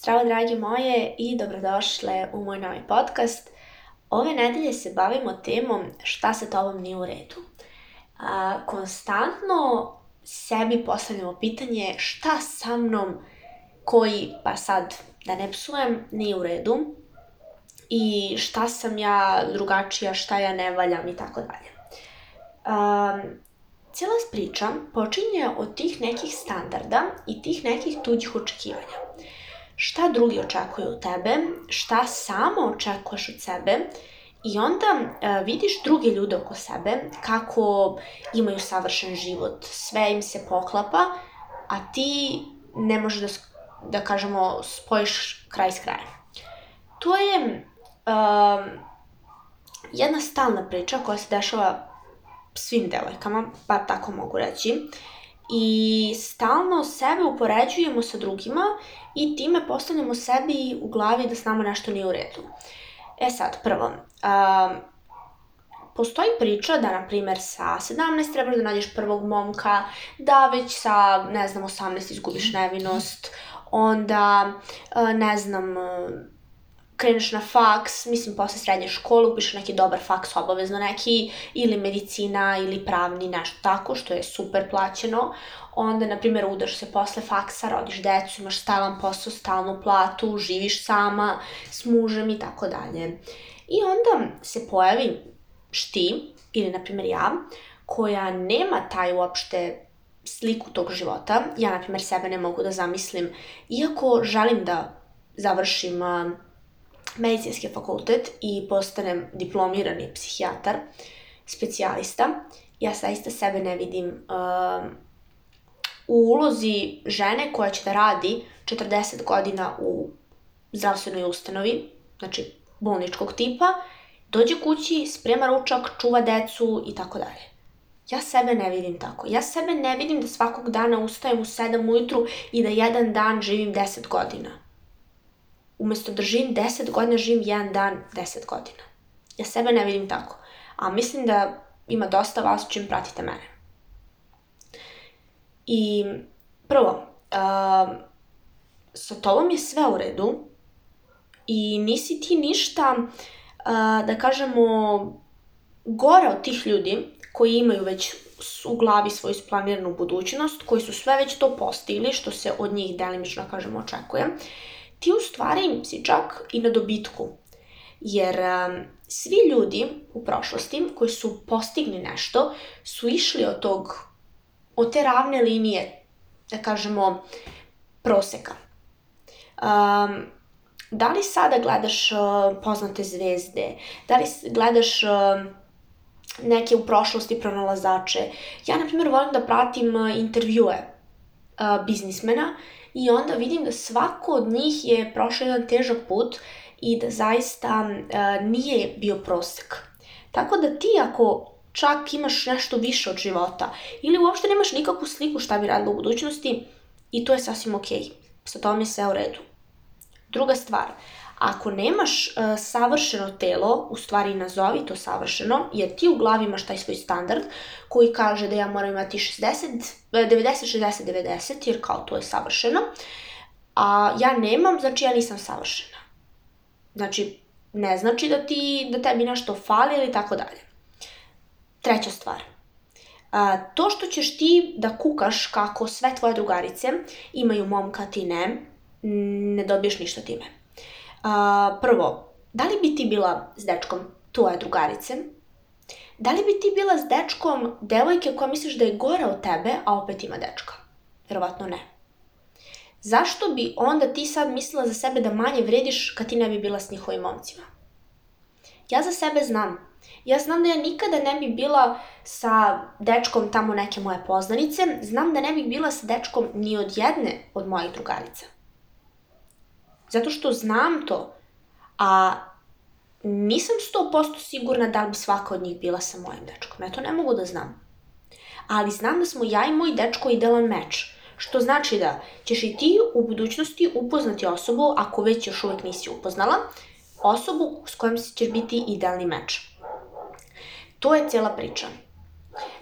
Zdravo dragi moje i dobrodošle u moj novi podcast. Ove nedelje se bavimo temom šta sa tobom nije u redu. A, konstantno sebi postavljamo pitanje šta sa mnom koji, pa sad da ne psujem, nije u redu i šta sam ja drugačija, šta ja ne valjam i tako dalje. Cijela priča počinje od tih nekih standarda i tih nekih tuđih očekivanja šta drugi očekuju od tebe, šta samo očekuješ od sebe i onda uh, vidiš druge ljude oko sebe kako imaju savršen život, sve im se poklapa, a ti ne možeš da, da kažemo, spojiš kraj s krajem. To je uh, jedna stalna priča koja se dešava svim devojkama, pa tako mogu reći. I stalno sebe upoređujemo sa drugima i time postavljamo sebi u glavi da s nama nešto nije u redu. E sad, prvo, um, postoji priča da, na primer, sa 17 trebaš da nađeš prvog momka, da već sa, ne znam, 18 izgubiš nevinost, onda, ne znam, kreneš na faks, mislim posle srednje škole upišeš neki dobar faks obavezno neki ili medicina ili pravni nešto tako što je super plaćeno onda na primjer udaš se posle faksa, rodiš decu, imaš stalan posao, stalnu platu, živiš sama s mužem i tako dalje. I onda se pojavi šti ili na primjer ja koja nema taj uopšte sliku tog života. Ja, na primjer, sebe ne mogu da zamislim, iako želim da završim medicinski fakultet i postanem diplomirani psihijatar, specijalista, ja saista sebe ne vidim uh, u ulozi žene koja će da radi 40 godina u zdravstvenoj ustanovi, znači bolničkog tipa, dođe kući, sprema ručak, čuva decu i tako dalje. Ja sebe ne vidim tako. Ja sebe ne vidim da svakog dana ustajem u 7 ujutru i da jedan dan živim 10 godina umesto da živim 10 godina, živim jedan dan 10 godina. Ja sebe ne vidim tako. A mislim da ima dosta vas čim pratite mene. I prvo, uh, sa tobom je sve u redu i nisi ti ništa, uh, da kažemo, gore od tih ljudi koji imaju već u glavi svoju splaniranu budućnost, koji su sve već to postigli, što se od njih delimično, kažemo, očekuje. Uh, ti u stvari si čak i na dobitku. Jer um, svi ljudi u prošlosti koji su postigli nešto su išli od tog, od te ravne linije, da kažemo, proseka. Um, da li sada gledaš uh, poznate zvezde, da li gledaš uh, neke u prošlosti pronalazače. Ja, na primjer, volim da pratim uh, intervjue uh, biznismena i onda vidim da svako od njih je prošao jedan težak put i da zaista uh, nije bio prosek. Tako da ti ako čak imaš nešto više od života ili uopšte nemaš nikakvu sliku šta bi radila u budućnosti i to je sasvim okej. Okay. Sa je sve u redu. Druga stvar, Ako nemaš uh, savršeno telo, u stvari nazovi to savršeno, jer ti u glavi imaš taj svoj standard koji kaže da ja moram imati 60, 90, 60, 90, jer kao to je savršeno, a ja nemam, znači ja nisam savršena. Znači, ne znači da ti, da tebi nešto fali ili tako dalje. Treća stvar. A, to što ćeš ti da kukaš kako sve tvoje drugarice imaju momka, ti ne, ne dobiješ ništa time. A, prvo, da li bi ti bila s dečkom tvoje drugarice? Da li bi ti bila s dečkom devojke koja misliš da je gora od tebe, a opet ima dečka? Verovatno ne. Zašto bi onda ti sad mislila za sebe da manje vrediš kad ti ne bi bila s njihovim momcima? Ja za sebe znam. Ja znam da ja nikada ne bi bila sa dečkom tamo neke moje poznanice, znam da ne bih bila sa dečkom ni od jedne od mojih drugarica. Zato što znam to, a nisam 100% sigurna da li bi svaka od njih bila sa mojim dečkom. Ja to ne mogu da znam. Ali znam da smo ja i moj dečko idealan meč. Što znači da ćeš i ti u budućnosti upoznati osobu, ako već još uvek nisi upoznala, osobu s kojom ćeš biti idealni meč. To je cijela priča.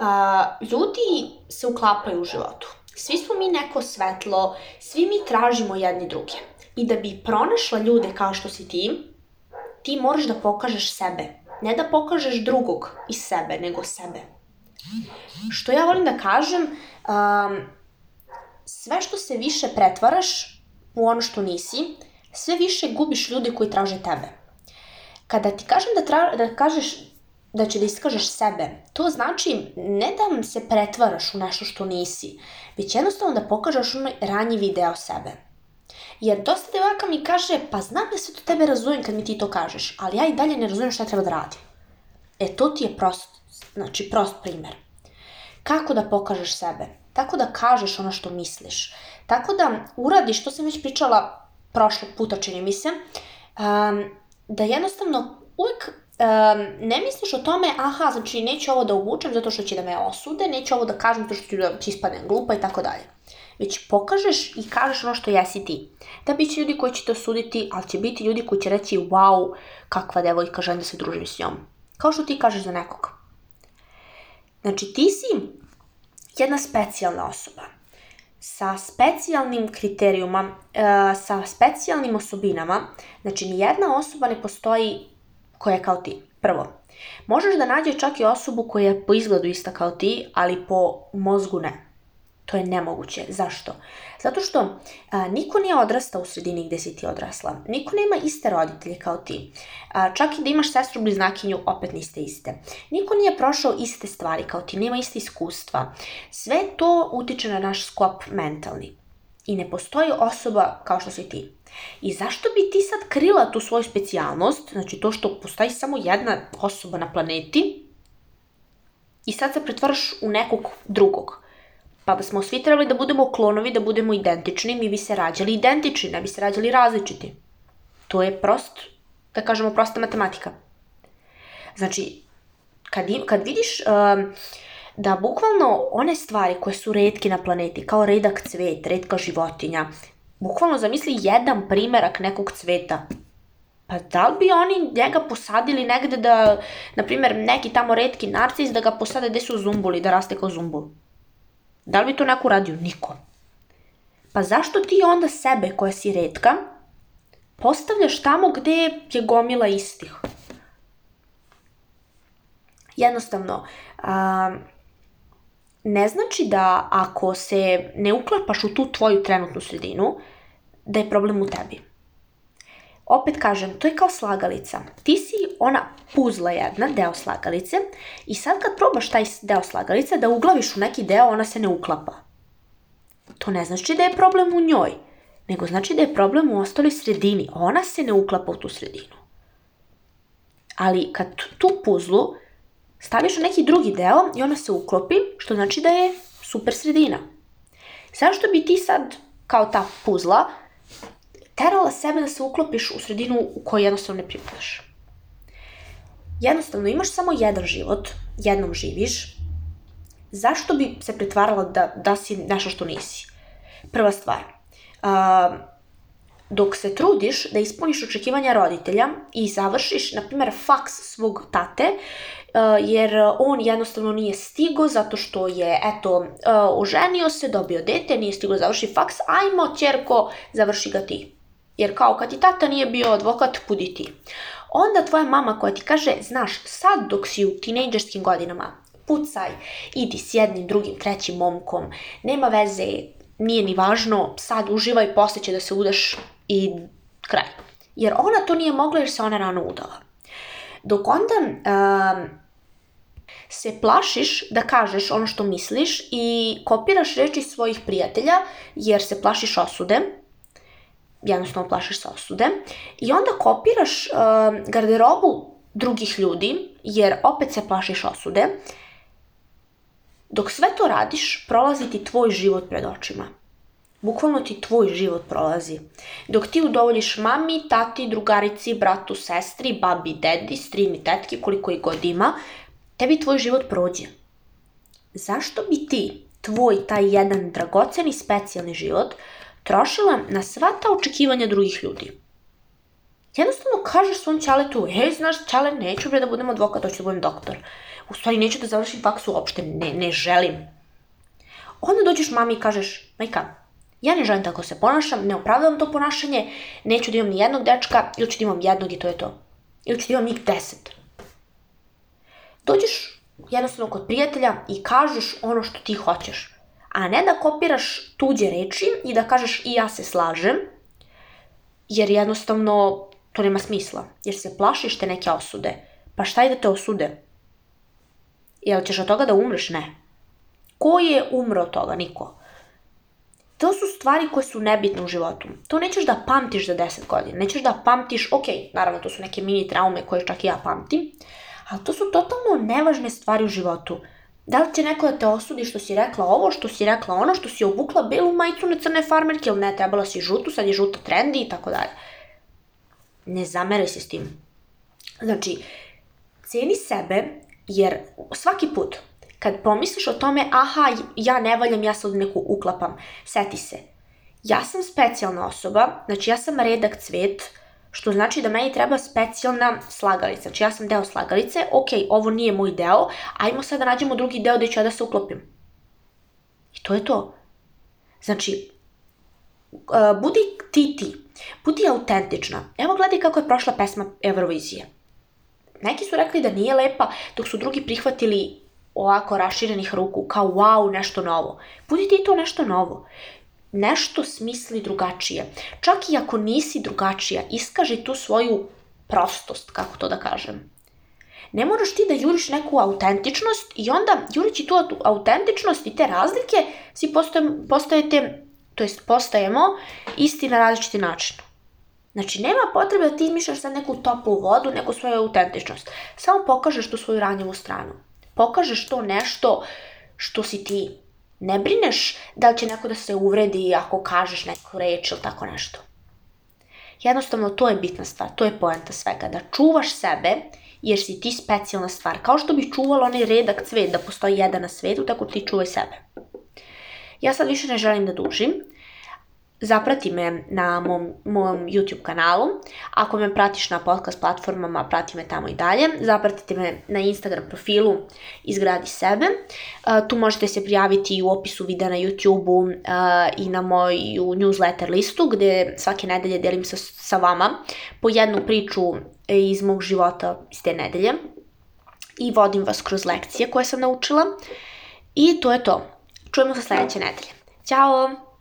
A, ljudi se uklapaju u životu. Svi smo mi neko svetlo, svi mi tražimo jedni druge. I da bi pronašla ljude kao što si ti, ti moraš da pokažeš sebe. Ne da pokažeš drugog iz sebe, nego sebe. Što ja volim da kažem, um, sve što se više pretvaraš u ono što nisi, sve više gubiš ljude koji traže tebe. Kada ti kažem da, tra, da kažeš da će da iskažeš sebe, to znači ne da se pretvaraš u nešto što nisi, već jednostavno da pokažeš onaj ranjivi deo sebe. Jer dosta devojaka mi kaže, pa znam da se to tebe razumem kad mi ti to kažeš, ali ja i dalje ne razumem šta treba da radim. E, to ti je prost, znači prost primer. Kako da pokažeš sebe? Tako da kažeš ono što misliš. Tako da uradiš, to sam već pričala prošlog puta, čini mi se, um, da jednostavno uvek um, ne misliš o tome, aha, znači neću ovo da obučem zato što će da me osude, neću ovo da kažem zato što ću da ispadnem glupa i tako dalje. Već pokažeš i kažeš ono što jesi ti. Da biće ljudi koji će te osuditi, ali će biti ljudi koji će reći, wow, kakva devojka, želim da se družim s njom. Kao što ti kažeš za nekog. Znači, ti si jedna specijalna osoba sa specijalnim kriterijuma, e, sa specijalnim osobinama. Znači, nijedna osoba ne postoji koja je kao ti. Prvo, možeš da nađeš čak i osobu koja je po izgledu ista kao ti, ali po mozgu ne. To je nemoguće. Zašto? Zato što a, niko nije odrastao u sredini gde si ti odrasla. Niko nema iste roditelje kao ti. A, čak i da imaš sestru bliznakinju, opet niste iste. Niko nije prošao iste stvari kao ti, nema iste iskustva. Sve to utiče na naš sklop mentalni. I ne postoji osoba kao što si ti. I zašto bi ti sad krila tu svoju specijalnost, znači to što postoji samo jedna osoba na planeti, i sad se pretvaraš u nekog drugog. Pa smo svi trebali da budemo klonovi, da budemo identični, mi bi se rađali identični, ne bi se rađali različiti. To je prost, da kažemo, prosta matematika. Znači, kad, im, kad vidiš um, da bukvalno one stvari koje su redke na planeti, kao redak cvet, redka životinja, bukvalno zamisli jedan primerak nekog cveta, Pa da li bi oni njega posadili negde da, na primer, neki tamo redki narcis da ga posade gde su zumbuli, da raste kao zumbul? Da li bi to neko uradio? Niko. Pa zašto ti onda sebe, koja si redka, postavljaš tamo gde je gomila istih? Jednostavno, a, ne znači da ako se ne uklapaš u tu tvoju trenutnu sredinu, da je problem u tebi. Opet kažem, to je kao slagalica. Ti si ona puzla jedna, deo slagalice, i sad kad probaš taj deo slagalice da uglaviš u neki deo, ona se ne uklapa. To ne znači da je problem u njoj, nego znači da je problem u ostaloj sredini. Ona se ne uklapa u tu sredinu. Ali kad tu puzlu staviš u neki drugi deo i ona se uklopi, što znači da je super sredina. Zašto bi ti sad, kao ta puzla, terala sebe da se uklopiš u sredinu u kojoj jednostavno ne pripadaš? Jednostavno, imaš samo jedan život, jednom živiš, zašto bi se pretvarala da, da si nešto što nisi? Prva stvar, uh, dok se trudiš da ispuniš očekivanja roditelja i završiš, na primjer, faks svog tate, uh, jer on jednostavno nije stigo zato što je, eto, uh, oženio se, dobio dete, nije stigo da završi faks, ajmo, čerko, završi ga ti. Jer kao kad ti tata nije bio advokat, budi ti. Onda tvoja mama koja ti kaže, znaš, sad dok si u tinejdžerskim godinama, pucaj, idi s jednim, drugim, trećim momkom, nema veze, nije ni važno, sad uživaj, posle će da se udaš i kraj. Jer ona to nije mogla jer se ona rano udala. Dok onda um, se plašiš da kažeš ono što misliš i kopiraš reči svojih prijatelja jer se plašiš osude, jednostavno plašiš se osude, i onda kopiraš uh, garderobu drugih ljudi, jer opet se plašiš osude, dok sve to radiš, prolazi ti tvoj život pred očima. Bukvalno ti tvoj život prolazi. Dok ti udovoljiš mami, tati, drugarici, bratu, sestri, babi, dedi, strini, tetki, koliko i god ima, tebi tvoj život prođe. Zašto bi ti, tvoj taj jedan dragoceni, specijalni život, trošila na sva ta očekivanja drugih ljudi. Jednostavno kažeš svom čaletu, hej, znaš, čale, neću bre da budem advokat, hoću da budem doktor. U stvari, neću da završim faks uopšte, ne, ne želim. Onda dođeš mami i kažeš, majka, Ja ne želim tako se ponašam, ne opravdavam to ponašanje, neću da imam ni jednog dečka, ili ću da imam jednog i to je to. Ili ću da imam njih deset. Dođeš jednostavno kod prijatelja i kažeš ono što ti hoćeš. A ne da kopiraš tuđe reči i da kažeš i ja se slažem, jer jednostavno to nema smisla. Jer se plašiš te neke osude. Pa šta i da te osude? Jel ćeš od toga da umreš? Ne. Ko je umro od toga? Niko. To su stvari koje su nebitne u životu. To nećeš da pamtiš za 10 godina. Nećeš da pamtiš, ok, naravno to su neke mini traume koje čak i ja pamtim, ali to su totalno nevažne stvari u životu. Da li će neko da te osudi što si rekla ovo, što si rekla ono, što si obukla belu majicu na crne farmerke ili ne, trebala si žutu, sad je žuta trendi i tako dalje. Ne zameraj se s tim. Znači, ceni sebe, jer svaki put kad pomisliš o tome, aha, ja ne valjam, ja sad neku uklapam, seti se. Ja sam specijalna osoba, znači ja sam redak cvet, što znači da meni treba specijalna slagalica. Znači ja sam deo slagalice, ok, ovo nije moj deo, ajmo sad da nađemo drugi deo gde ću ja da se uklopim. I to je to. Znači, uh, budi ti ti, budi autentična. Evo gledaj kako je prošla pesma Eurovizije. Neki su rekli da nije lepa, dok su drugi prihvatili ovako raširenih ruku, kao wow, nešto novo. Budi ti to nešto novo. Nešto smisli drugačije. Čak i ako nisi drugačija, iskaži tu svoju prostost, kako to da kažem. Ne moraš ti da juriš neku autentičnost i onda jurići tu autentičnost i te razlike, svi postajete, to jest postajemo isti na različiti način. Znači, nema potrebe da ti izmišljaš sad neku toplu vodu, neku svoju autentičnost. Samo pokažeš tu svoju ranjivu stranu pokažeš to nešto što si ti. Ne brineš da li će neko da se uvredi ako kažeš neku reč ili tako nešto. Jednostavno, to je bitna stvar, to je poenta svega, da čuvaš sebe jer si ti specijalna stvar. Kao što bi čuvala onaj redak cvet, da postoji jedan na svetu, tako ti čuvaj sebe. Ja sad više ne želim da dužim. Zaprati me na mom, mom YouTube kanalu. Ako me pratiš na podcast platformama, prati me tamo i dalje. Zapratite me na Instagram profilu Izgradi sebe. Uh, tu možete se prijaviti u opisu videa na YouTube-u uh, i na moju newsletter listu gde svake nedelje delim sa, sa vama po jednu priču iz mog života iz te nedelje i vodim vas kroz lekcije koje sam naučila. I to je to. Čujemo se sledeće nedelje. Ćao!